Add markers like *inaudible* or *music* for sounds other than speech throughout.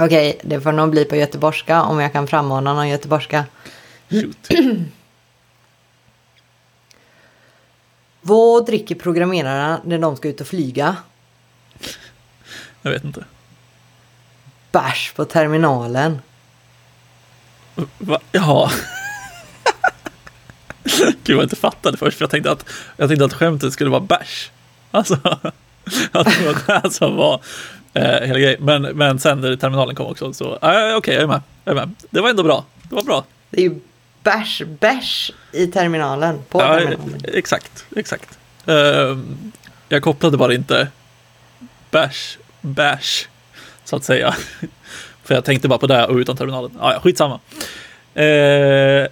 Okej, det får nog bli på göteborgska om jag kan frammana någon göteborgska. Shoot. Vad dricker programmerarna när de ska ut och flyga? Jag vet inte. Bärs på terminalen. Va? Jaha. Gud, jag inte fattade först, för jag tänkte att, jag tänkte att skämtet skulle vara bärs. Alltså, *laughs* att det var det som var hela grejen. Men, men sen när terminalen kom också, så eh, okej, okay, jag, är med, jag är med. Det var ändå bra. Det var bra. Det är ju bärs, bärs i terminalen. På Ja, terminalen. exakt, exakt. Eh, jag kopplade bara inte bärs, bärs, så att säga. *laughs* För jag tänkte bara på det och utan terminalen. Ah, ja, skitsamma. Eh,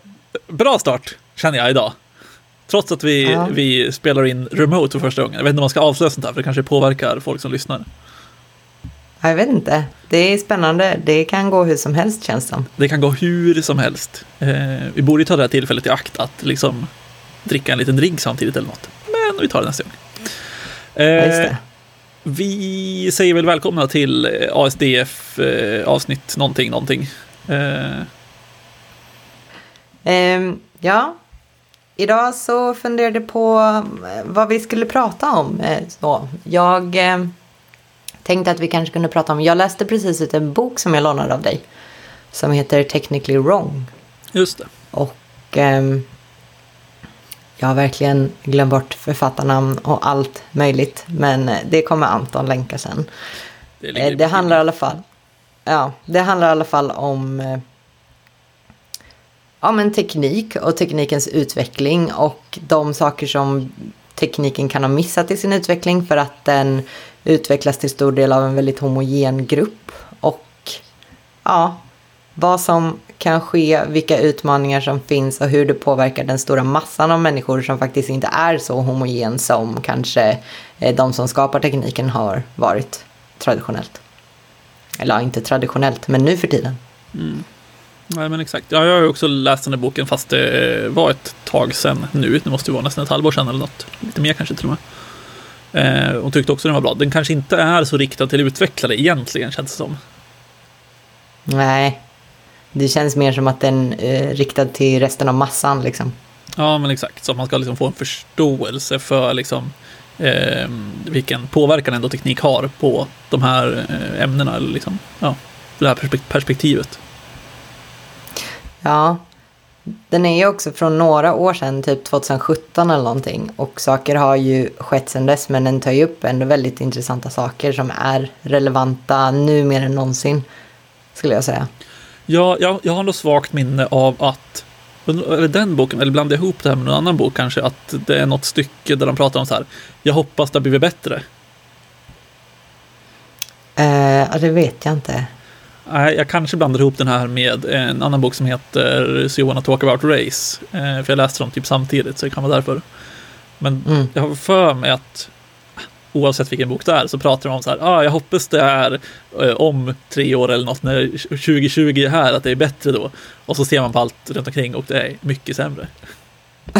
bra start, känner jag idag. Trots att vi, Ja. vi spelar in remote för första gången. Jag vet inte om man ska avslöja sånt här, för det kanske påverkar folk som lyssnar. Ja, Jag vet inte. Det är spännande. Det kan gå hur som helst känns det som. Det kan gå hur som helst. Eh, vi borde ta det här tillfället i akt att liksom dricka en liten drink samtidigt eller något. Men vi tar det nästa gång. Ja, Eh, det. vi säger väl välkomna till eh, ASDF eh, avsnitt någonting, någonting. Eh, Ehm, ja, idag så funderade jag på eh, vad vi skulle prata om. Så, jag tänkte att vi kanske kunde prata om, jag läste precis ut en bok som jag lånade av dig. Som heter Technically Wrong. just det. Och ehm, jag har verkligen glömt bort författarnamn och allt möjligt. Men eh, det kommer Anton länka sen. Det, Eh, Det handlar i alla fall, ja, det handlar i alla fall om eh, ja, men teknik och teknikens utveckling och de saker som tekniken kan ha missat i sin utveckling för att den utvecklas till stor del av en väldigt homogen grupp. Och ja, vad som kan ske, vilka utmaningar som finns och hur det påverkar den stora massan av människor som faktiskt inte är så homogen som kanske eh, de som skapar tekniken har varit traditionellt. Eller inte traditionellt, men nu för tiden. Mm. Nej, men exakt. Ja, jag har ju också läst den här boken fast det eh, var ett tag sedan nu. Det måste ju vara nästan ett halvår sedan eller något. Lite mer kanske till och med. Eh, och tyckte också den var bra. Den kanske inte är så riktad till utvecklare egentligen, känns det som. Nej, det känns mer som att den är riktad till resten av massan liksom. Ja, men exakt. Så att man ska liksom få en förståelse för liksom, eh, vilken påverkan ändå teknik har på de här eh, ämnena. Eller liksom, ja, det här perspek- perspektivet. Ja, den är ju också från några år sedan, typ 2017 eller någonting. Och saker har ju skett sedan dess, men den tar ju upp ändå väldigt intressanta saker som är relevanta nu mer än någonsin, skulle jag säga. Ja, jag, jag har nog svagt minne av att, eller den boken, eller blandade ihop det här med någon annan bok kanske, att det är något stycke där de pratar om så här, jag hoppas det har blivit bättre. Eh, ja, det vet jag inte. Jag kanske blandar ihop den här med en annan bok som heter So you wanna talk about race. Eh, för jag läste dem typ samtidigt, så det kan vara därför. Men Mm. jag har för mig att oavsett vilken bok det är så pratar de om så här, ah, jag hoppas det är eh, om tre år eller något när 2020 är här, att det är bättre då. Och så ser man på allt runt omkring och det är mycket sämre. *laughs*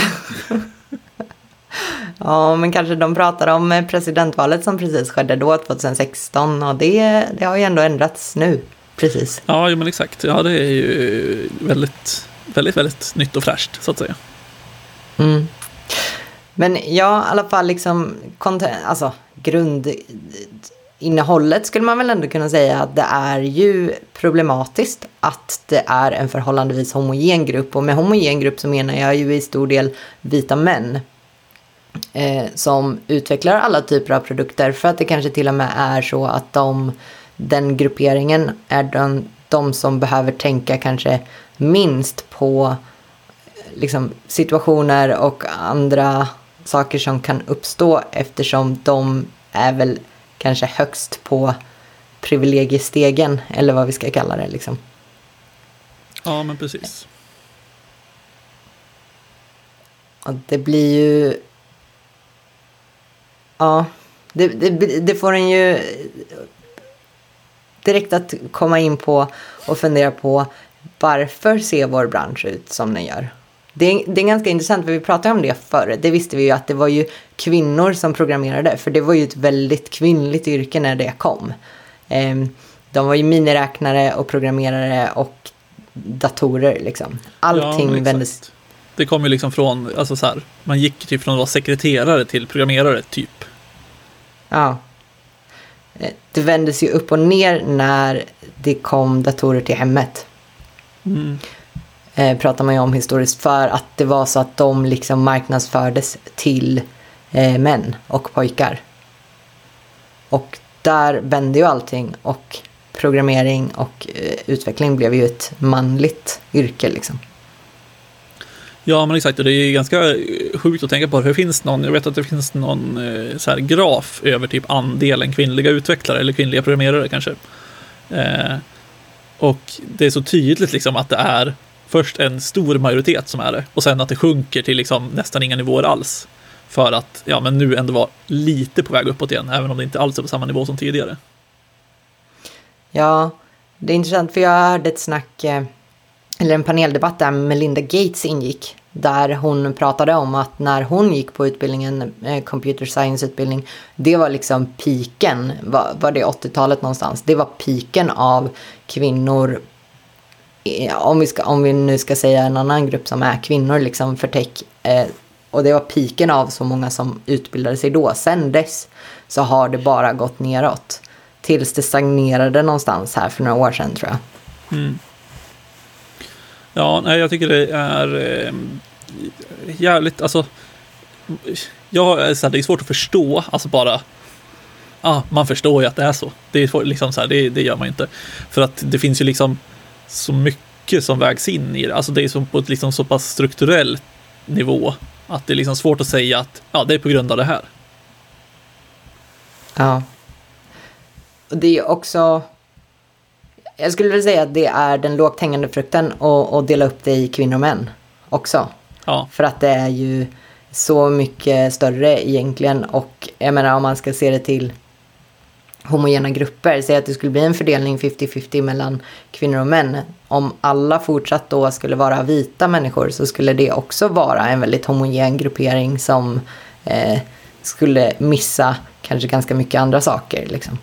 Ja, men kanske de pratar om presidentvalet som precis skedde då, 2016. Och det, det har ju ändå ändrats nu, precis. Ja, men exakt. Ja, det är ju väldigt, väldigt, väldigt nytt och fräscht så att säga. Mm. Men ja, i alla fall liksom, content, alltså grundinnehållet skulle man väl ändå kunna säga att det är ju problematiskt att det är en förhållandevis homogen grupp. Och med homogen grupp så menar jag ju i stor del vita män. Eh, som utvecklar alla typer av produkter för att det kanske till och med är så att de, den grupperingen är de, de som behöver tänka kanske minst på liksom, situationer och andra saker som kan uppstå eftersom de är väl kanske högst på privilegiestegen eller vad vi ska kalla det. Liksom. Ja, men precis. Och det blir ju... Ja, det, det, det får en ju direkt att komma in på och fundera på varför ser vår bransch ut som den gör? Det är, det är ganska intressant, för vi pratade om det förr. Det visste vi ju att det var ju kvinnor som programmerade, för det var ju ett väldigt kvinnligt yrke när det kom. Ehm, de var ju miniräknare och programmerare och datorer liksom. Allting exakt. vändes... Det kom ju liksom från, alltså så här, man gick typ från att vara sekreterare till programmerare typ. Ja. Eh, Det vändes ju upp och ner när det kom datorer till hemmet. Mm. Eh, pratar man ju om historiskt för att det var så att de liksom marknadsfördes till eh, män och pojkar. Och där vände ju allting och programmering och eh, utveckling blev ju ett manligt yrke liksom. Ja, men exakt. Det är ganska sjukt att tänka på. Det finns någon, jag vet att det finns någon eh, så här graf över typ andelen kvinnliga utvecklare eller kvinnliga programmerare kanske. Eh, och det är så tydligt liksom att det är först en stor majoritet som är det och sen att det sjunker till liksom nästan inga nivåer alls. För att, ja, men nu ändå vara lite på väg uppåt igen, även om det inte alls är på samma nivå som tidigare. Ja, det är intressant för jag hörde ett snack, eh, eller en paneldebatt där Melinda Gates ingick. Där hon pratade om att när hon gick på utbildningen, eh, computer science-utbildning, det var liksom piken, var, var det 80-talet någonstans? Det var piken av kvinnor, eh, om vi, ska, om vi nu ska säga en annan grupp som är kvinnor liksom för tech. Eh, och det var piken av så många som utbildade sig då. Sen dess så har det bara gått neråt. Tills det stagnerade någonstans här för några år sedan tror jag. Mm. Ja, nej, jag tycker det är eh, jävligt, alltså. Jag, eh, så här, det är svårt att förstå, alltså bara. Ja, man förstår ju att det är så. Det är liksom så här, det, det gör man ju inte. För att det finns ju liksom så mycket som vägs in i det. Alltså det är som på ett liksom så pass strukturell nivå. Att det är liksom svårt att säga att ja, det är på grund av det här. Ja. Och det är också... Jag skulle vilja säga att det är den lågt hängande frukten att, att dela upp det i kvinnor och män också. Ja, För att det är ju så mycket större egentligen och jag menar om man ska se det till homogena grupper, säg att det skulle bli en fördelning 50-50 mellan kvinnor och män. Om alla fortsatt då skulle vara vita människor så skulle det också vara en väldigt homogen gruppering som eh, skulle missa kanske ganska mycket andra saker. Liksom.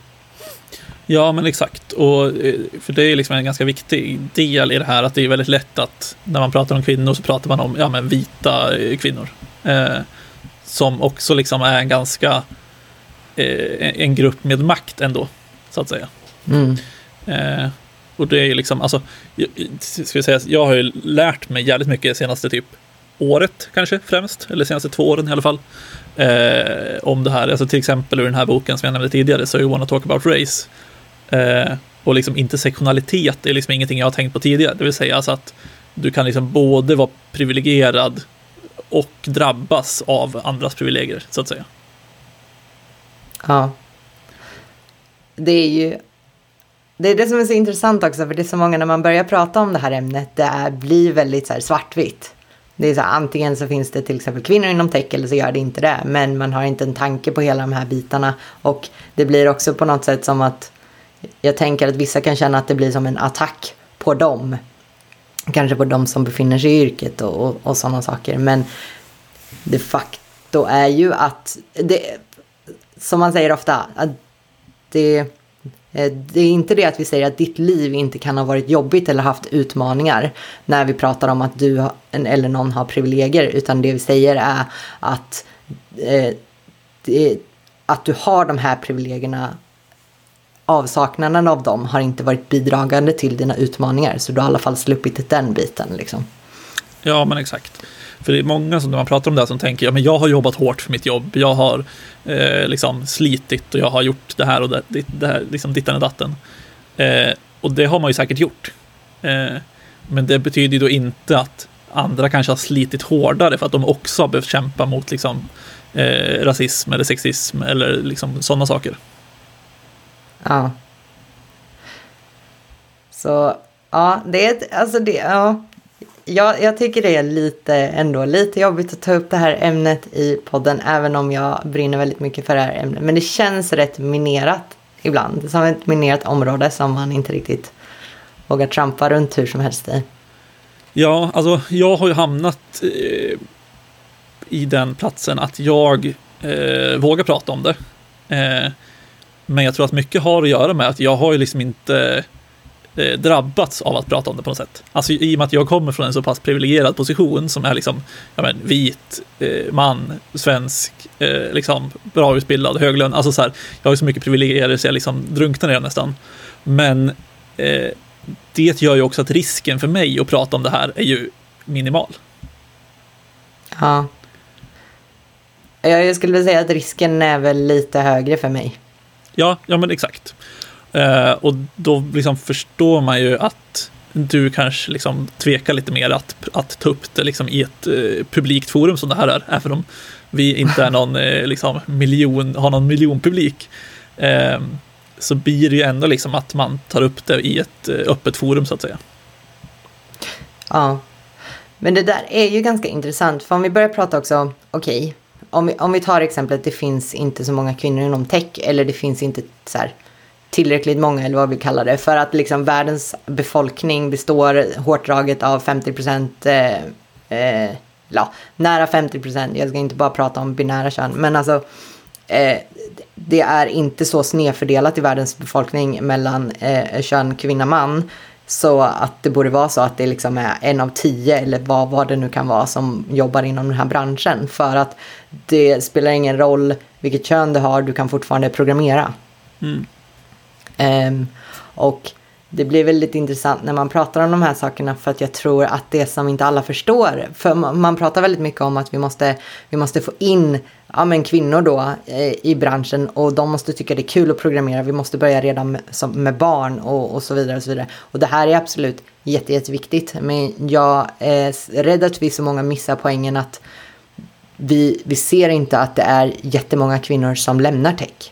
Ja, men exakt. Och, eh, för det är liksom en ganska viktig del i det här att det är väldigt lätt att när man pratar om kvinnor så pratar man om ja, men vita eh, kvinnor. Eh, som också liksom är en ganska eh, en grupp med makt ändå, så att säga. Mm. Eh, och det är ju liksom, alltså, ska jag, säga, jag har ju lärt mig jävligt mycket senaste typ året kanske främst, eller senaste två åren i alla fall, eh, om det här. Alltså till exempel ur den här boken som jag nämnde tidigare, So You Wanna Talk About Race. Eh, och liksom intersektionalitet är liksom ingenting jag har tänkt på tidigare, det vill säga alltså att du kan liksom både vara privilegierad och drabbas av andras privilegier, så att säga. Ja. Det är ju... Det är det som är så intressant också, för det är så många när man börjar prata om det här ämnet, det är, blir väldigt så här svartvitt. Det är så här, antingen så finns det till exempel kvinnor inom tech eller så gör det inte det. Men man har inte en tanke på hela de här bitarna. Och det blir också på något sätt som att jag tänker att vissa kan känna att det blir som en attack på dem. Kanske på de som befinner sig i yrket och, och, och sådana saker. Men de facto är ju att, det, som man säger ofta, att det, eh, det är inte det att vi säger att ditt liv inte kan ha varit jobbigt eller haft utmaningar när vi pratar om att du eller någon har privilegier, utan det vi säger är att, eh, det, att du har de här privilegierna avsaknaden av dem har inte varit bidragande till dina utmaningar. Så du har i alla fall sluppit den biten. Liksom. Ja, men exakt. För det är många som när man pratar om det här som tänker, ja men jag har jobbat hårt för mitt jobb, jag har eh, liksom slitit och jag har gjort det här och det, det, det här, liksom dittan och datten. Eh, och det har man ju säkert gjort. Eh, men det betyder ju då inte att andra kanske har slitit hårdare för att de också har behövt kämpa mot liksom, eh, rasism eller sexism eller liksom sådana saker. Ja. Så ja, det är ett, alltså det, ja. Jag, jag tycker det är lite ändå lite jobbigt att ta upp det här ämnet i podden, även om jag brinner väldigt mycket för det här ämnet. Men det känns rätt minerat ibland, som ett minerat område som man inte riktigt vågar trampa runt hur som helst i. Ja, alltså jag har ju hamnat eh, i den platsen att jag eh, vågar prata om det. Eh, men jag tror att mycket har att göra med att jag har ju liksom inte eh, drabbats av att prata om det på något sätt. Alltså i och med att jag kommer från en så pass privilegierad position som är liksom, ja men, vit, eh, man, svensk, eh, liksom bra utbildad, hög lön. Alltså så här, jag har ju så mycket privilegier så jag liksom drunknar i det nästan. Men eh, det gör ju också att risken för mig att prata om det här är ju minimal. Ja. Jag skulle vilja säga att risken är väl lite högre för mig. Ja, ja men exakt. Eh, och då liksom förstår man ju att du kanske liksom tvekar lite mer att, att ta upp det liksom i ett eh, publikt forum som det här är, även om vi inte är någon eh, liksom miljon, har någon miljonpublik. Eh, så blir det ju ändå liksom att man tar upp det i ett eh, öppet forum så att säga. Ja, men det där är ju ganska intressant, för om vi börjar prata också, okej, okay, om, vi, om vi tar exemplet det finns inte så många kvinnor inom tech, eller det finns inte så här, tillräckligt många, eller vad vi kallar det, för att liksom världens befolkning består hårt draget av 50 procent, eh, eh, ja, nära 50 procent, jag ska inte bara prata om binära kön, men alltså eh, det är inte så snedfördelat i världens befolkning mellan eh, kön kvinna man. Så att det borde vara så att det liksom är en av tio eller vad, vad det nu kan vara som jobbar inom den här branschen. För att det spelar ingen roll vilket kön du har, du kan fortfarande programmera. Mm. Um, och det blir väldigt intressant när man pratar om de här sakerna för att jag tror att det som inte alla förstår, för man pratar väldigt mycket om att vi måste, vi måste få in ja, men kvinnor då eh, i branschen och de måste tycka det är kul att programmera. Vi måste börja redan med, som, med barn och, och, så vidare. Och så vidare. Och det här är absolut jätte, jätteviktigt. Men jag är rädd att vi så många missar poängen att vi, vi ser inte att det är jättemånga kvinnor som lämnar tech.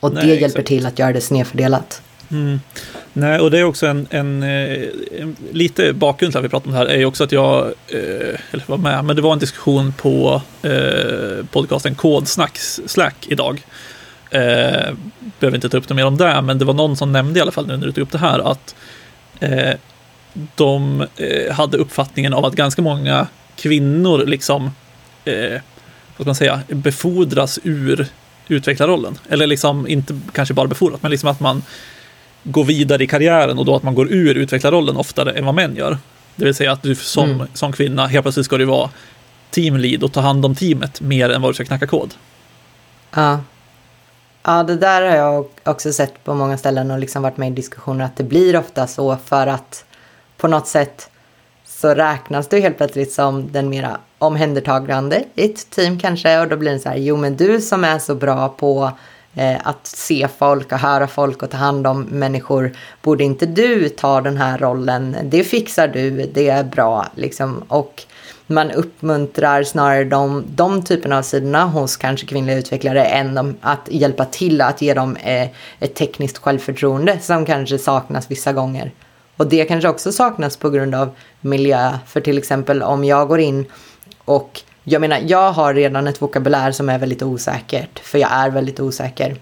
Och Nej, det hjälper exakt. till att göra det snedfördelat. Mm. Nej, och det är också en, en, eh, en, lite bakgrund till att vi pratar om det här är ju också att jag, eh, eller var med, men det var en diskussion på eh, podcasten Kodsnacks Slack idag. Eh, behöver inte ta upp det mer om det, men det var någon som nämnde i alla fall nu när du tog upp det här att eh, de eh, hade uppfattningen av att ganska många kvinnor liksom, eh, vad ska man säga, befordras ur utvecklarrollen. Eller liksom inte kanske bara befordras, men liksom att man gå vidare i karriären och då att man går ur utvecklarrollen oftare än vad män gör. Det vill säga att du som, mm. som kvinna helt plötsligt ska du vara teamlead och ta hand om teamet mer än vad du ska knacka kod. Ja. Ja, det där har jag också sett på många ställen och liksom varit med i diskussioner att det blir ofta så för att på något sätt så räknas du helt plötsligt som den mera omhändertagande i ett team kanske och då blir det så här, jo men du som är så bra på Eh, att se folk och höra folk och ta hand om människor. Borde inte du ta den här rollen? Det fixar du, det är bra liksom. Och man uppmuntrar snarare de, de typerna av sidorna hos kanske kvinnliga utvecklare än de, att hjälpa till att ge dem eh, ett tekniskt självförtroende som kanske saknas vissa gånger. Och det kanske också saknas på grund av miljö. För till exempel om jag går in och jag menar, jag har redan ett vokabulär som är väldigt osäkert, för jag är väldigt osäker.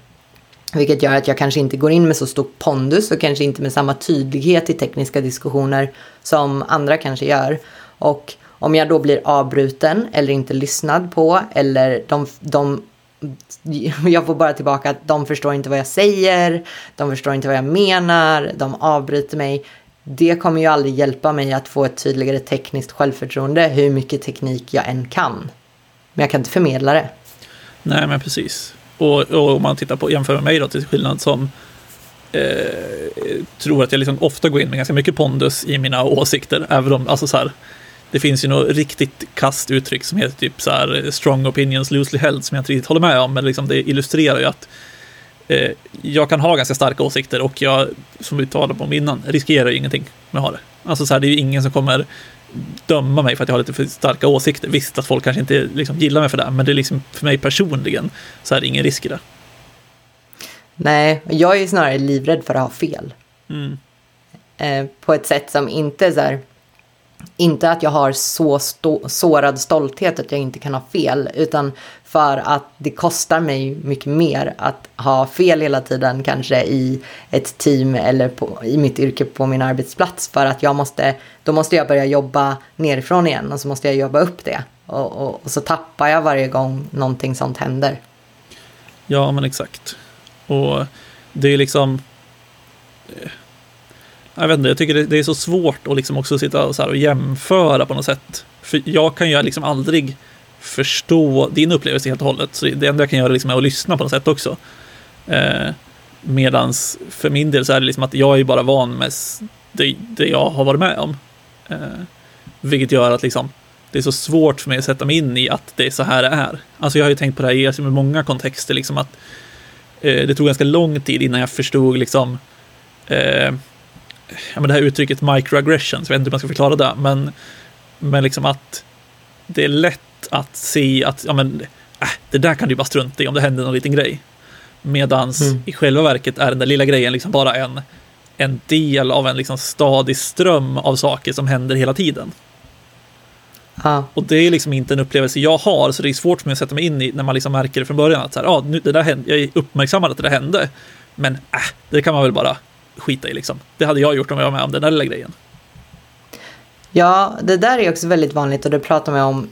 Vilket gör att jag kanske inte går in med så stor pondus och kanske inte med samma tydlighet i tekniska diskussioner som andra kanske gör. Och om jag då blir avbruten eller inte lyssnad på eller de, de *laughs* jag får bara tillbaka att de förstår inte vad jag säger, de förstår inte vad jag menar, de avbryter mig det kommer ju aldrig hjälpa mig att få ett tydligare tekniskt självförtroende hur mycket teknik jag än kan. Men jag kan inte förmedla det. Nej, men precis. Och, och om man tittar på, jämför med mig då till skillnad som eh, tror att jag liksom ofta går in med ganska mycket pondus i mina åsikter, även om, alltså så här, det finns ju något riktigt kast uttryck som heter typ så här strong opinions loosely held som jag inte riktigt håller med om, men liksom det illustrerar ju att eh, jag kan ha ganska starka åsikter och jag, som vi talade om innan, riskerar ju ingenting med att ha det. Alltså så här, det är ju ingen som kommer döma mig för att jag har lite för starka åsikter. Visst att folk kanske inte liksom gillar mig för det, men det är liksom för mig personligen så är det ingen risk i det. Nej, jag är snarare livrädd för att ha fel. Mm. Eh, på ett sätt som inte så här, inte att jag har så stå, sårad stolthet att jag inte kan ha fel, utan för att det kostar mig mycket mer att ha fel hela tiden, kanske i ett team eller på, i mitt yrke på min arbetsplats. För att jag måste, då måste jag börja jobba nerifrån igen och så måste jag jobba upp det. Och, och, och så tappar jag varje gång någonting sånt händer. Ja, men exakt. Och det är liksom... Eh, jag vet inte, jag tycker det, det är så svårt att liksom också sitta och, så här och jämföra på något sätt. För jag kan ju liksom aldrig förstå din upplevelse helt och hållet. Så det enda jag kan göra liksom är att lyssna på något sätt också. Eh, medans för min del så är det liksom att jag är bara van med det, det jag har varit med om. Eh, vilket gör att liksom det är så svårt för mig att sätta mig in i att det är så här det är. Alltså jag har ju tänkt på det här i i många kontexter, liksom att eh, det tog ganska lång tid innan jag förstod liksom eh, ja, men det här uttrycket microaggressions, jag vet inte hur man ska förklara det, men, men liksom att det är lätt att se att ja, men, äh, det där kan du bara strunta i om det händer någon liten grej. Medans Mm. i själva verket är den där lilla grejen liksom bara en, en del av en liksom stadig ström av saker som händer hela tiden. Ja, Och det är liksom inte en upplevelse jag har, så det är svårt för mig att sätta mig in i när man liksom märker det från början att så här, ah, nu, det där hände, jag är uppmärksammad att det där hände, men äh, det kan man väl bara skita i liksom. Det hade jag gjort om jag var med om den där lilla grejen. Ja, det där är också väldigt vanligt och det pratar man om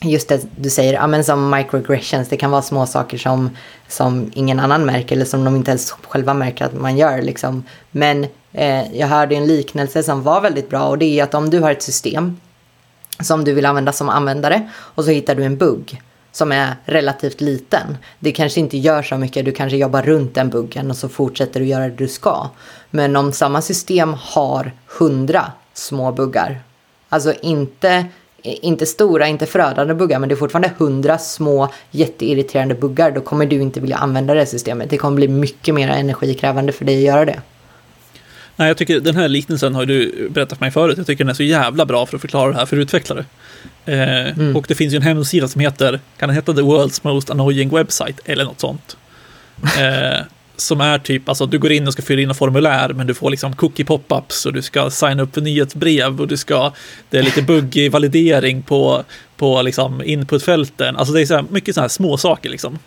just det du säger, ja, men som microaggressions, det kan vara små saker som, som ingen annan märker eller som de inte ens själva märker att man gör. Liksom. Men eh, jag hörde en liknelse som var väldigt bra och det är att om du har ett system som du vill använda som användare och så hittar du en bugg som är relativt liten. Det kanske inte gör så mycket, du kanske jobbar runt den buggen och så fortsätter du göra det du ska. Men om samma system har hundra små buggar, alltså inte, inte stora, inte förödande buggar, men det är fortfarande hundra små jätteirriterande buggar, då kommer du inte vilja använda det systemet. Det kommer bli mycket mer energikrävande för dig att göra det. Nej, jag tycker den här liknelsen har du berättat för mig förut. Jag tycker den är så jävla bra för att förklara det här för utvecklare. Eh, Och det finns ju en hemsida som heter, kan den heta The World's Most Annoying Website eller något sånt. *laughs* Eh, som är typ, alltså du går in och ska fylla in ett formulär, men du får liksom cookie pop-ups och du ska signa upp för nyhetsbrev och du ska, det är lite *laughs* buggig validering på, på liksom inputfälten. Alltså det är så här, mycket sådana här små saker liksom.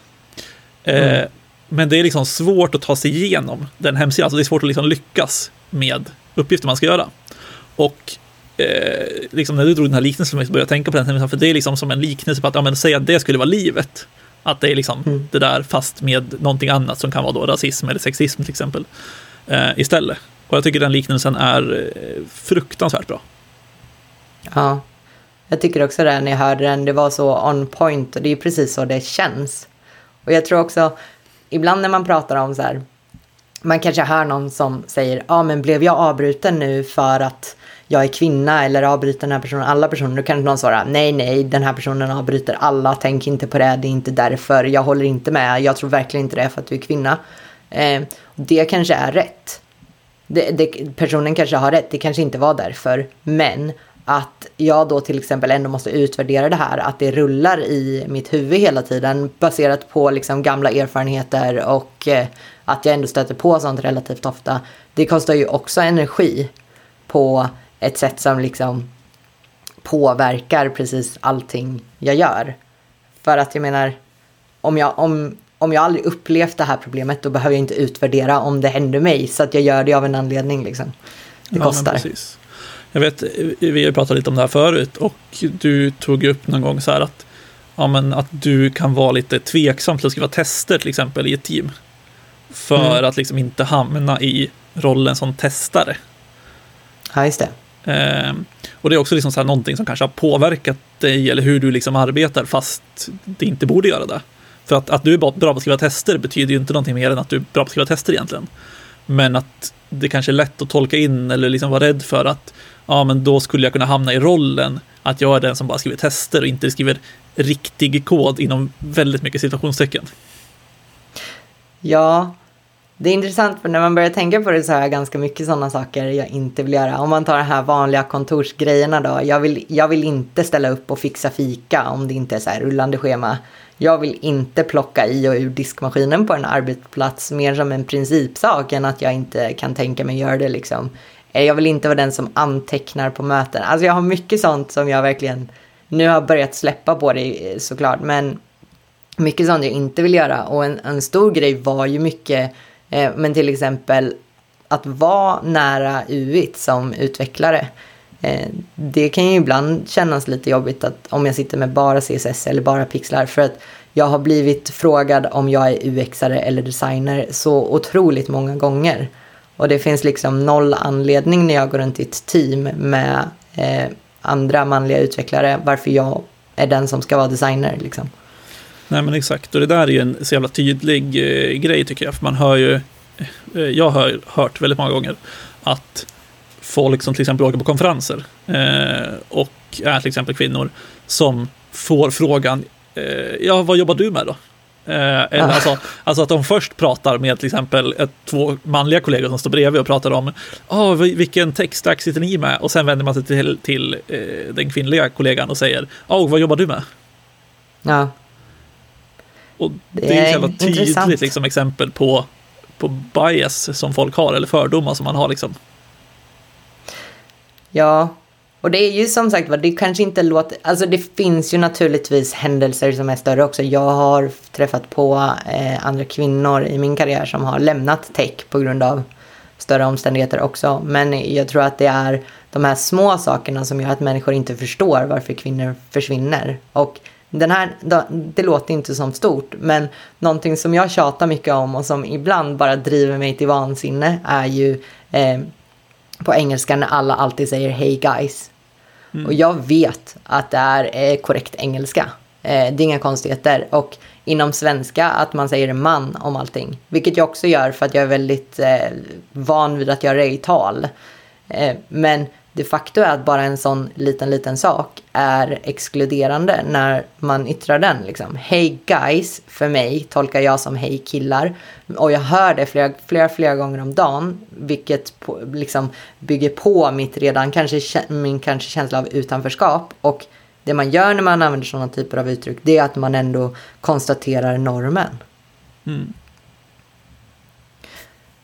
Eh, Men det är liksom svårt att ta sig igenom den hemsidan. Alltså det är svårt att liksom lyckas med uppgifter man ska göra. Och eh, liksom när du drog den här liknelsen så började jag tänka på den hemsidan, för det är liksom som en liknelse på att, ja men säg att det skulle vara livet. Att det är liksom Mm. det där fast med någonting annat som kan vara då rasism eller sexism till exempel. Eh, istället. Och jag tycker den liknelsen är eh, fruktansvärt bra. Ja, jag tycker också det när jag hörde den. Det var så on point och det är precis så det känns. Och jag tror också, ibland när man pratar om så här, man kanske hör någon som säger, ja ah, men blev jag avbruten nu för att jag är kvinna eller avbryter den här personen alla personer? Då kan någon svara, nej nej, den här personen avbryter alla, tänk inte på det, det är inte därför, jag håller inte med, jag tror verkligen inte det är för att du är kvinna. Eh, det kanske är rätt. Det, det, personen kanske har rätt, det kanske inte var därför. Men att jag då till exempel ändå måste utvärdera det här, att det rullar i mitt huvud hela tiden baserat på liksom gamla erfarenheter och eh, att jag ändå stöter på sånt relativt ofta. Det kostar ju också energi på ett sätt som liksom påverkar precis allting jag gör. För att jag menar, om jag, om, om jag aldrig upplevt det här problemet då behöver jag inte utvärdera om det händer mig. Så att jag gör det av en anledning liksom. Det Ja, kostar. precis. Jag vet, vi har ju pratat lite om det här förut och du tog upp någon gång så här att, ja, men att du kan vara lite tveksam till att skriva tester till exempel i ett team. För Mm. att liksom inte hamna i rollen som testare. Ja, just det. Ehm, och det är också liksom så här någonting som kanske har påverkat dig eller hur du liksom arbetar fast det inte borde göra det. För att, att du är bra på att skriva tester betyder ju inte någonting mer än att du är bra på att skriva tester egentligen. Men att det kanske är lätt att tolka in eller liksom vara rädd för att ja, men då skulle jag kunna hamna i rollen att jag är den som bara skriver tester och inte skriver riktig kod inom väldigt mycket situationstecken. Ja, det är intressant för när man börjar tänka på det så har jag ganska mycket sådana saker jag inte vill göra. Om man tar de här vanliga kontorsgrejerna då. Jag vill, jag vill inte ställa upp och fixa fika om det inte är så här rullande schema. Jag vill inte plocka i och ur diskmaskinen på en arbetsplats mer som en principsak än att jag inte kan tänka mig göra det liksom. Jag vill inte vara den som antecknar på möten. Alltså jag har mycket sånt som jag verkligen nu har börjat släppa på det såklart. Men mycket sånt jag inte vill göra. Och en, en stor grej var ju mycket, eh, men till exempel att vara nära UIT som utvecklare. Eh, det kan ju ibland kännas lite jobbigt att om jag sitter med bara CSS eller bara pixlar. För att jag har blivit frågad om jag är UXare eller designer så otroligt många gånger. Och det finns liksom noll anledning när jag går runt i ett team med eh, andra manliga utvecklare varför jag är den som ska vara designer. Liksom. Nej men exakt, och det där är ju en så jävla tydlig eh, grej tycker jag. För man hör ju, eh, jag har hört väldigt många gånger att folk som till exempel åker på konferenser eh, och är till exempel kvinnor som får frågan, eh, ja vad jobbar du med då? Eh, eller alltså, alltså, att de först pratar med till exempel ett, två manliga kollegor som står bredvid och pratar om oh, vilken textstack sitter ni med? Och sen vänder man sig till, till eh, den kvinnliga kollegan och säger oh, vad jobbar du med? Ja. Och det, det är ett jävla tydligt liksom, exempel på, på bias som folk har, eller fördomar som man har. Liksom. Ja, och det är ju som sagt det kanske inte låter, alltså det finns ju naturligtvis händelser som är större också. Jag har träffat på eh, andra kvinnor i min karriär som har lämnat tech på grund av större omständigheter också. Men jag tror att det är de här små sakerna som gör att människor inte förstår varför kvinnor försvinner. Och den här, det låter inte som stort, men någonting som jag tjatar mycket om och som ibland bara driver mig till vansinne är ju eh, på engelska när alla alltid säger hey guys. Mm. Och jag vet att det är korrekt engelska. Eh, det är inga konstigheter. Och inom svenska att man säger man om allting. Vilket jag också gör för att jag är väldigt eh, van vid att göra det i tal. Eh, men de facto är att bara en sån liten, liten sak är exkluderande när man yttrar den. Liksom. Hey guys, för mig tolkar jag som hej killar. Och jag hör det flera, flera, flera gånger om dagen, vilket på, liksom bygger på mitt redan kanske, min kanske känsla av utanförskap. Och det man gör när man använder sådana typer av uttryck, det är att man ändå konstaterar normen. Mm.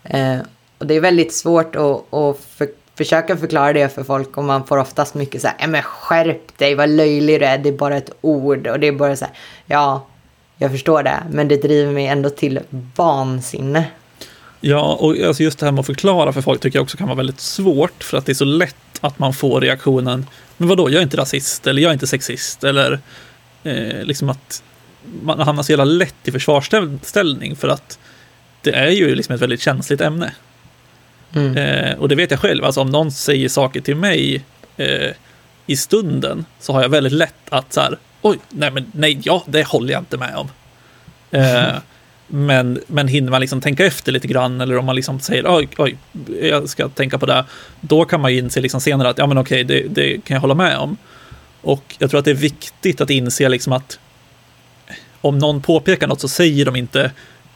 Eh, och det är väldigt svårt att, att för, försöka förklara det för folk och man får oftast mycket så här, men skärp dig, vad löjlig du är, det är bara ett ord och det är bara så här, ja, jag förstår det, men det driver mig ändå till vansinne. Ja, och alltså just det här med att förklara för folk tycker jag också kan vara väldigt svårt, för att det är så lätt att man får reaktionen, men vadå, jag är inte rasist, eller jag är inte sexist, eller eh, liksom att man hamnar så jävla lätt i försvarsställning, för att det är ju liksom ett väldigt känsligt ämne. Mm. Eh, och det vet jag själv, alltså om någon säger saker till mig eh, i stunden så har jag väldigt lätt att så här, oj, nej men nej, ja, det håller jag inte med om. Eh, *laughs* men, men hinner man liksom tänka efter lite grann eller om man liksom säger oj, oj, jag ska tänka på det, då kan man ju inse liksom senare att ja men okej, det, det kan jag hålla med om. Och jag tror att det är viktigt att inse liksom att om någon påpekar något så säger de inte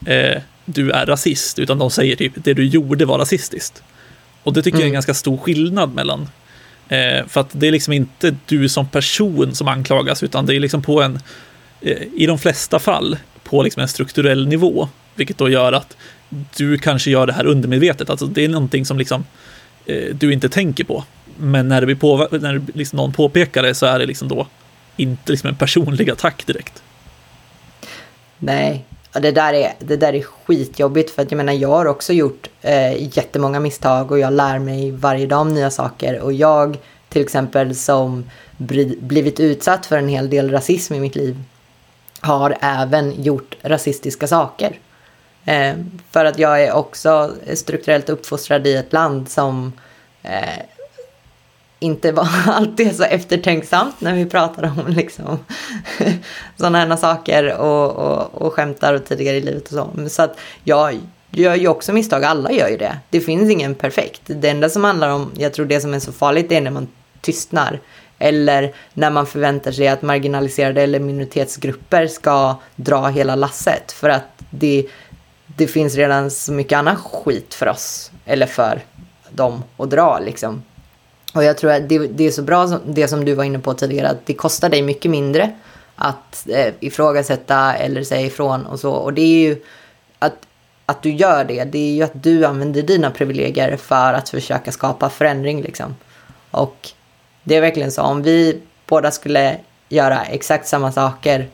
eh, du är rasist, utan de säger typ det du gjorde var rasistiskt. Och det tycker mm. jag är en mm. ganska stor skillnad mellan. Eh, för att det är liksom inte du som person som anklagas, utan det är liksom på en, eh, i de flesta fall, på liksom en strukturell nivå. Vilket då gör att du kanske gör det här undermedvetet, alltså det är någonting som liksom eh, du inte tänker på. Men när det på, när liksom någon påpekar det så är det liksom då inte liksom en personlig attack direkt. Nej, det, där är, det där är skitjobbigt för att jag menar jag har också gjort eh, jättemånga misstag och jag lär mig varje dag om nya saker och jag till exempel som blivit utsatt för en hel del rasism i mitt liv har även gjort rasistiska saker. Eh, för att jag är också strukturellt uppfostrad i ett land som eh, inte var *laughs* alltid så eftertänksamt när vi pratar om liksom, *laughs* sådana här saker och, och, och skämtar och tidigare i livet och så. Så att jag gör ju också misstag, alla gör ju det. Det finns ingen perfekt. Det enda som handlar om, jag tror det som är så farligt, det är när man tystnar. Eller när man förväntar sig att marginaliserade eller minoritetsgrupper ska dra hela lasset. För att det, det finns redan så mycket annan skit för oss, eller för dem att dra liksom. Och jag tror att det, det, är så bra, det som du var inne på tidigare, att det kostar dig mycket mindre att eh, ifrågasätta eller säga ifrån och så. Och det är ju att, att du gör det, det är ju att du använder dina privilegier för att försöka skapa förändring liksom. Och det är verkligen så, om vi båda skulle göra exakt samma saker,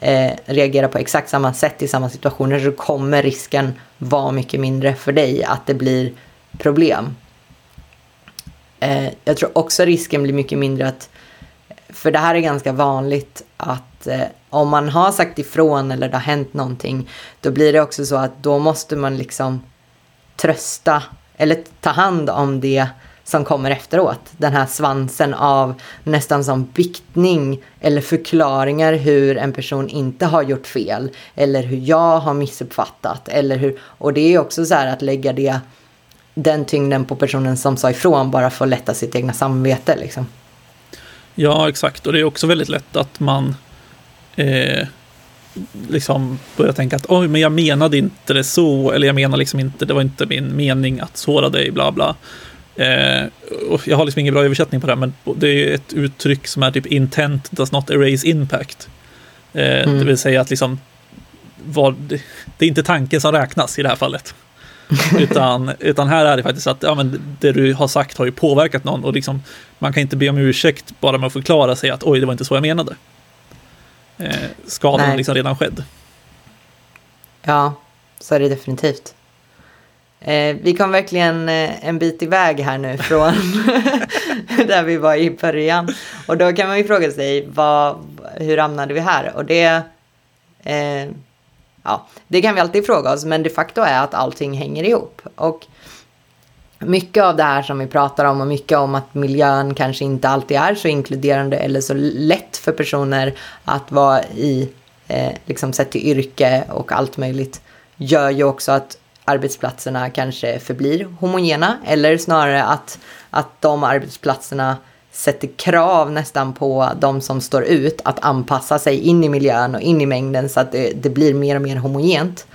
eh, reagera på exakt samma sätt i samma situationer så kommer risken vara mycket mindre för dig att det blir problem. Eh, jag tror också risken blir mycket mindre att För det här är ganska vanligt att eh, om man har sagt ifrån eller det har hänt någonting, då blir det också så att då måste man liksom trösta eller ta hand om det som kommer efteråt. Den här svansen av nästan som biktning eller förklaringar hur en person inte har gjort fel eller hur jag har missuppfattat eller hur och det är också så här att lägga det den tyngden på personen som sa ifrån bara för att lätta sitt egna samvete liksom. Ja, exakt. Och det är också väldigt lätt att man eh, liksom börjar tänka att oj, men jag menade inte det så, eller jag menar liksom inte, det var inte min mening att såra dig, bla bla. Eh, jag har liksom ingen bra översättning på det, men det är ett uttryck som är typ intent does not erase impact. Eh, mm. Det vill säga att liksom, vad, det är inte tanken som räknas i det här fallet. Utan, utan här är det faktiskt att ja, men det du har sagt har ju påverkat någon och liksom, man kan inte be om ursäkt bara med att förklara sig att oj, det var inte så jag menade. Eh, skadan är liksom redan skedd. Ja, så är det definitivt. Eh, vi kom verkligen eh, en bit iväg här nu från *laughs* där vi var i början. Och då kan man ju fråga sig, vad, hur hamnade vi här? Och det, eh, ja, det kan vi alltid fråga oss, men de facto är att allting hänger ihop. Och mycket av det här som vi pratar om och mycket om att miljön kanske inte alltid är så inkluderande eller så lätt för personer att vara i, eh, liksom sett till yrke och allt möjligt, gör ju också att arbetsplatserna kanske förblir homogena eller snarare att, att de arbetsplatserna sätter krav nästan på de som står ut att anpassa sig in i miljön och in i mängden så att det, det blir mer och mer homogent.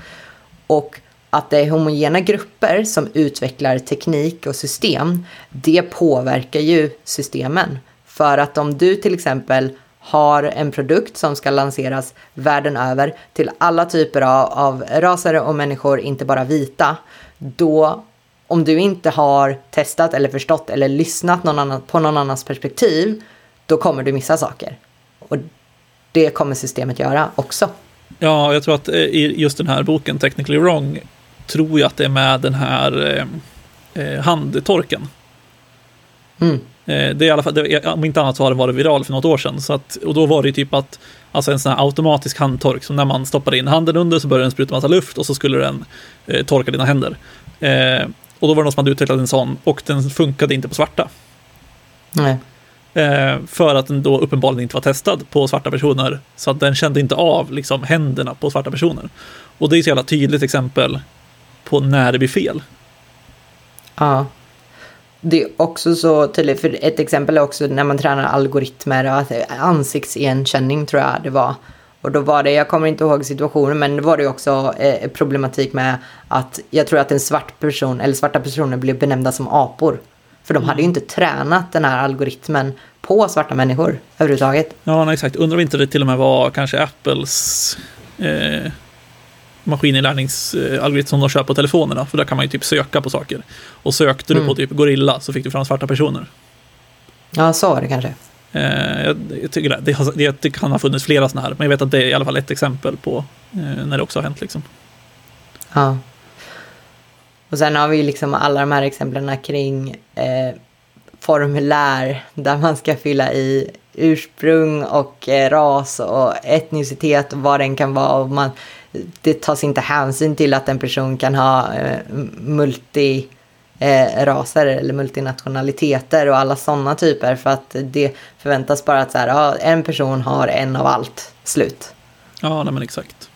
Och att det är homogena grupper som utvecklar teknik och system, det påverkar ju systemen. För att om du till exempel har en produkt som ska lanseras världen över till alla typer av, av raser och människor, inte bara vita, då om du inte har testat eller förstått eller lyssnat någon annan, på någon annans perspektiv, då kommer du missa saker. Och det kommer systemet göra också. Ja, jag tror att eh, i just den här boken, Technically Wrong, tror jag att det är med den här eh, eh handtorken. Mm. Eh, det är i alla fall, det, om inte annat så har den varit viral för något år sedan. Så att, och då var det typ att, alltså en sån här automatisk handtork, som när man stoppar in handen under så börjar den spruta massa luft och så skulle den eh, torka dina händer. Eh, och då var det någon som hade utvecklat en sån och den funkade inte på svarta. Nej. Eh, för att den då uppenbarligen inte var testad på svarta personer. Så att den kände inte av liksom, händerna på svarta personer. Och det är ett jävla tydligt exempel på när det blir fel. Ja det är också så tydligt, för ett exempel är också när man tränar algoritmer, ansiktsigenkänning tror jag det var. Och då var det, jag kommer inte ihåg situationen, men då var det också eh, problematik med att jag tror att en svart person, eller svarta personer blev benämnda som apor. För de hade ju inte tränat den här algoritmen på svarta människor överhuvudtaget. Ja, nej, exakt. Undrar om inte det till och med var kanske Apples eh, maskininlärningsalgoritm som de kör på telefonerna. För där kan man ju typ söka på saker. Och sökte du mm. på typ gorilla så fick du fram svarta personer. Ja, så var det kanske. Eh, jag, jag, tycker det. Det, jag det, kan ha funnits flera sådana här. Men jag vet att det är i alla fall ett exempel på eh, när det också har hänt. Liksom. Ja. Och sen har vi liksom alla de här exemplen kring eh, formulär där man ska fylla i ursprung och eh, ras och etnicitet och vad den kan vara. Och man, det tas inte hänsyn till att en person kan ha eh, multi eh, raser eller multinationaliteter och alla sådana typer för att det förväntas bara att så här, ja, en person har en av allt, slut. Ja, nej men exakt.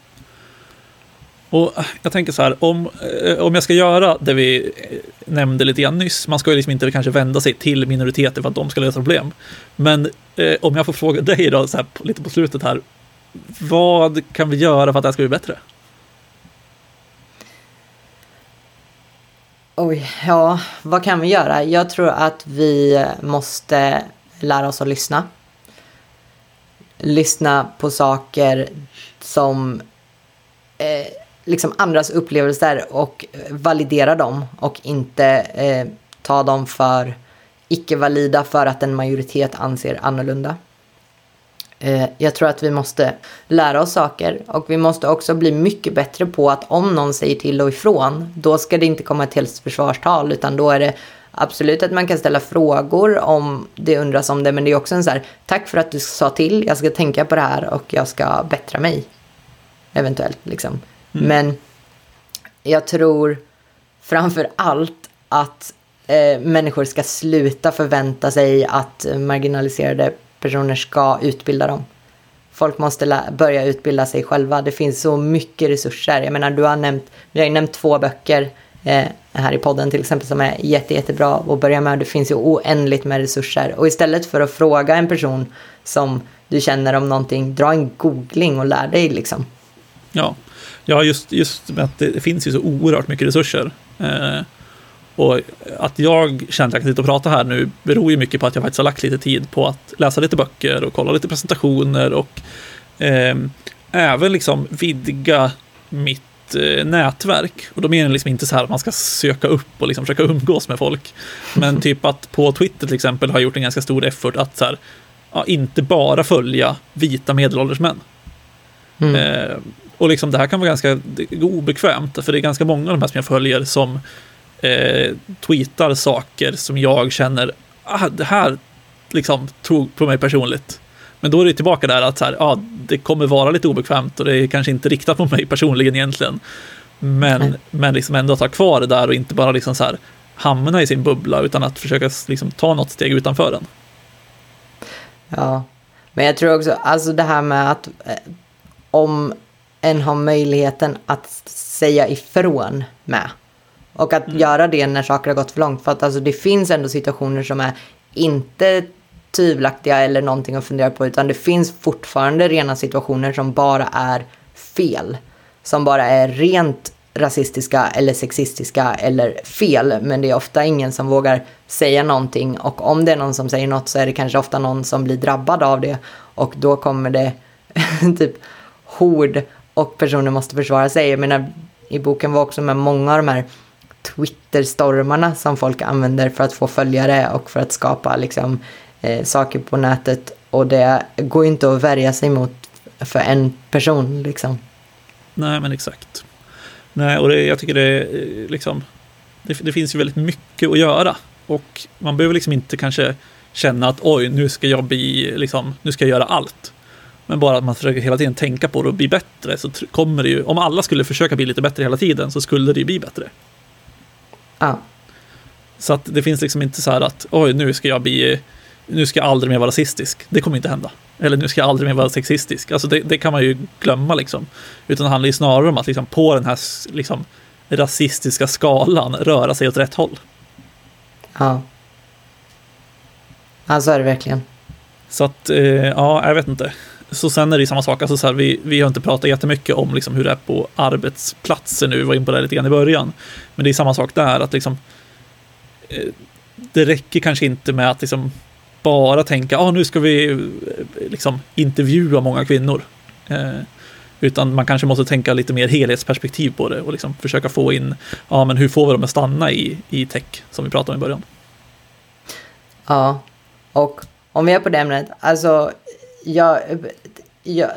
Och eh, jag tänker så här, om, eh, om jag ska göra det vi eh, nämnde lite grann nyss, man ska ju liksom inte kanske vända sig till minoriteter för att de ska lösa problem. Men eh, om jag får fråga dig då, så här, lite på slutet här, vad kan vi göra för att det här ska bli bättre? Oj, ja, vad kan vi göra? Jag tror att vi måste lära oss att lyssna. Lyssna på saker som eh, liksom andras upplevelser och validera dem och inte eh, ta dem för icke-valida för att en majoritet anser annorlunda. Eh, jag tror att vi måste lära oss saker och vi måste också bli mycket bättre på att om någon säger till och ifrån, då ska det inte komma ett helt försvarstal utan då är det absolut att man kan ställa frågor om det undras om det, men det är också en så här, tack för att du sa till, jag ska tänka på det här och jag ska bättra mig. Eventuellt liksom. Mm. Men jag tror framför allt att eh, människor ska sluta förvänta sig att marginaliserade personer ska utbilda dem. Folk måste börja utbilda sig själva. Det finns så mycket resurser. Jag menar, du har nämnt, vi har nämnt två böcker eh, här i podden till exempel som är jätte, jättebra att börja med. Det finns ju oändligt med resurser. Och istället för att fråga en person som du känner om någonting, dra en googling och lär dig liksom. Ja, ja just, just med att det finns ju så oerhört mycket resurser. Eh, och att jag känner att jag kan sitta och prata här nu beror ju mycket på att jag faktiskt har lagt lite tid på att läsa lite böcker och kolla lite presentationer och eh, även liksom vidga mitt eh, nätverk. Och då menar jag liksom inte så här att man ska söka upp och liksom försöka umgås med folk. Men typ att på Twitter till exempel har jag gjort en ganska stor effort att så här, ja, inte bara följa vita medelålders män. Mm. Eh, och liksom det här kan vara ganska obekvämt, för det är ganska många av de här som jag följer som eh, tweetar saker som jag känner, ah, det här liksom tog på mig personligt. Men då är det tillbaka där att så här, ah, det kommer vara lite obekvämt och det är kanske inte riktat på mig personligen egentligen. Men, men liksom ändå ta kvar det där och inte bara liksom så här, hamna i sin bubbla utan att försöka liksom ta något steg utanför den. Ja, men jag tror också, alltså det här med att eh, om en har möjligheten att säga ifrån med. Och att mm. göra det när saker har gått för långt. För att alltså, det finns ändå situationer som är inte tvivelaktiga eller någonting att fundera på. Utan det finns fortfarande rena situationer som bara är fel. Som bara är rent rasistiska eller sexistiska eller fel. Men det är ofta ingen som vågar säga någonting. Och om det är någon som säger något så är det kanske ofta någon som blir drabbad av det. Och då kommer det *laughs* typ hord och personer måste försvara sig. Jag menar, i boken var också med många av de här Twitter-stormarna som folk använder för att få följare och för att skapa liksom, eh, saker på nätet. Och det går ju inte att värja sig mot för en person. Liksom. Nej, men exakt. Nej, och det, jag tycker det, eh, liksom, det, det finns ju väldigt mycket att göra. Och man behöver liksom inte kanske känna att oj, nu ska jag bli, liksom, nu ska jag göra allt. Men bara att man försöker hela tiden tänka på det och bli bättre så kommer det ju, om alla skulle försöka bli lite bättre hela tiden så skulle det ju bli bättre. Ja. Så att det finns liksom inte så här att oj, nu ska jag bli, nu ska jag aldrig mer vara rasistisk. Det kommer inte hända. Eller nu ska jag aldrig mer vara sexistisk. Alltså det, det kan man ju glömma liksom. Utan det handlar ju snarare om att liksom på den här liksom rasistiska skalan röra sig åt rätt håll. Ja. Ja, så är det verkligen. Så att, eh, ja, jag vet inte. Så sen är det samma sak, alltså så här, vi, vi har inte pratat jättemycket om liksom hur det är på arbetsplatser nu, vi var in på det lite grann i början. Men det är samma sak där, att liksom, eh, det räcker kanske inte med att liksom bara tänka, ah, nu ska vi eh, liksom intervjua många kvinnor. Eh, utan man kanske måste tänka lite mer helhetsperspektiv på det och liksom försöka få in, ja ah, men hur får vi dem att stanna i, i tech, som vi pratade om i början. Ja, och om vi är på det ämnet, alltså jag, jag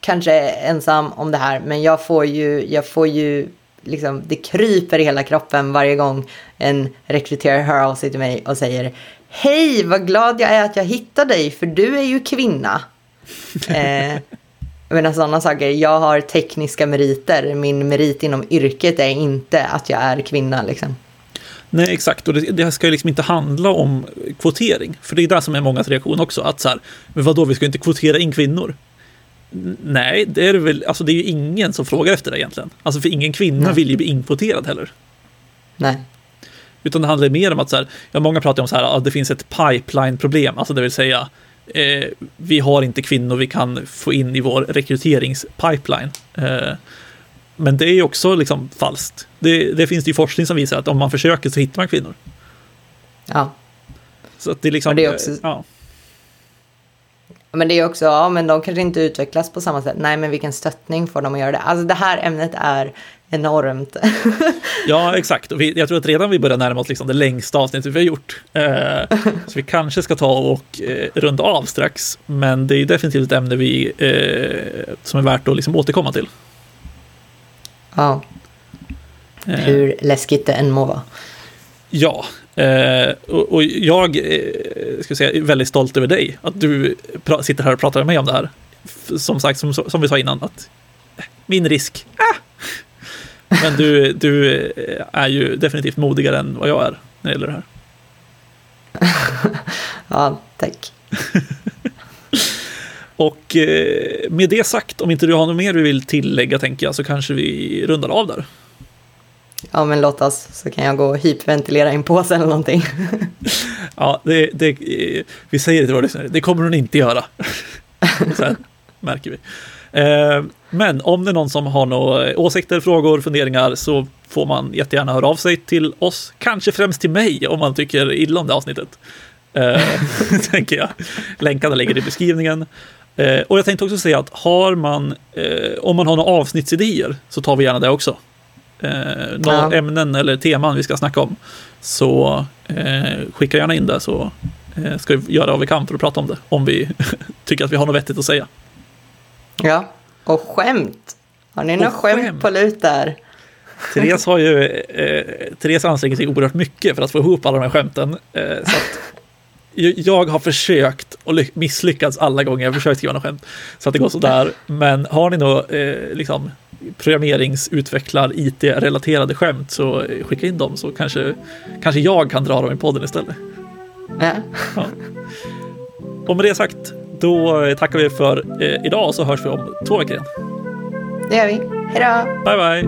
kanske är ensam om det här, men jag får ju, jag får ju liksom, det kryper i hela kroppen varje gång en rekryterare hör av sig till mig och säger Hej, vad glad jag är att jag hittade dig, för du är ju kvinna. *laughs* eh, men sådana saker. Jag har tekniska meriter. Min merit inom yrket är inte att jag är kvinna. Liksom. Nej, exakt. Och det, det ska ju liksom inte handla om kvotering. För det är det som är mångas reaktion också. Att så här, men vadå, vi ska inte kvotera in kvinnor? Nej, det är väl, alltså det är ju ingen som frågar efter det egentligen. Alltså för ingen kvinna Nej. vill ju bli inkvoterad heller. Nej. Utan det handlar mer om att så här, ja, många pratar om så här, att det finns ett pipeline-problem, alltså det vill säga eh, vi har inte kvinnor vi kan få in i vår rekryteringspipeline. Eh, men det är ju också liksom falskt. Det, det finns ju forskning som visar att om man försöker så hittar man kvinnor. Ja. Så att det är liksom... Och det är också... Ja. Men det är också, ja men de kanske inte utvecklas på samma sätt. Nej men vilken stöttning får de att göra det? Alltså det här ämnet är enormt. *laughs* ja exakt, och vi, jag tror att redan vi börjar närma oss liksom det längsta avsnittet vi har gjort. Eh, *laughs* så vi kanske ska ta och eh, runda av strax. Men det är definitivt ett ämne vi, eh, som är värt att liksom återkomma till. Ja. Eh. Hur läskigt det än må vara. Ja, Eh, och, jag eh, ska säga, är väldigt stolt över dig, att du sitter här och pratar med mig om det här. Som sagt, som, som vi sa innan, att min risk, ah! Men du, du är ju definitivt modigare än vad jag är när det gäller det här. *laughs* ja, tack. *laughs* och eh, med det sagt, om inte du har något mer du vill tillägga tänker jag, så kanske vi rundar av där. Ja, men låt oss, så kan jag gå och hyperventilera i en påse eller någonting. *laughs* ja, det, det, vi säger det till våra lyssnare, det kommer hon inte göra. *laughs* Sen märker vi. Eh, men om det är någon som har några åsikter, frågor, funderingar så får man jättegärna höra av sig till oss. Kanske främst till mig om man tycker illa om det avsnittet. Eh, *laughs* tänker jag. Länkarna ligger i beskrivningen. Eh, och jag tänkte också säga att har man, eh, om man har några avsnittsidéer så tar vi gärna det också. Eh, några ja. ämnen eller teman vi ska snacka om. Så eh, skicka gärna in det så eh, ska vi göra vad vi kan för att prata om det. Om vi *laughs* tycker att vi har något vettigt att säga. Ja, och skämt. Har ni några skämt. skämt på lut där? *laughs* Therese har ju, eh, Therese anstränger sig oerhört mycket för att få ihop alla de här skämten. Eh, så att jag har försökt och misslyckats alla gånger. Jag har försökt skriva något skämt så att det går sådär. Men har ni några eh, liksom programmeringsutvecklar IT-relaterade skämt så skicka in dem så kanske, kanske jag kan dra dem i podden istället. Äh. Ja. Och med det sagt, då tackar vi för eh, idag så hörs vi om två veckor igen. Det gör vi. Hej då! Bye, bye!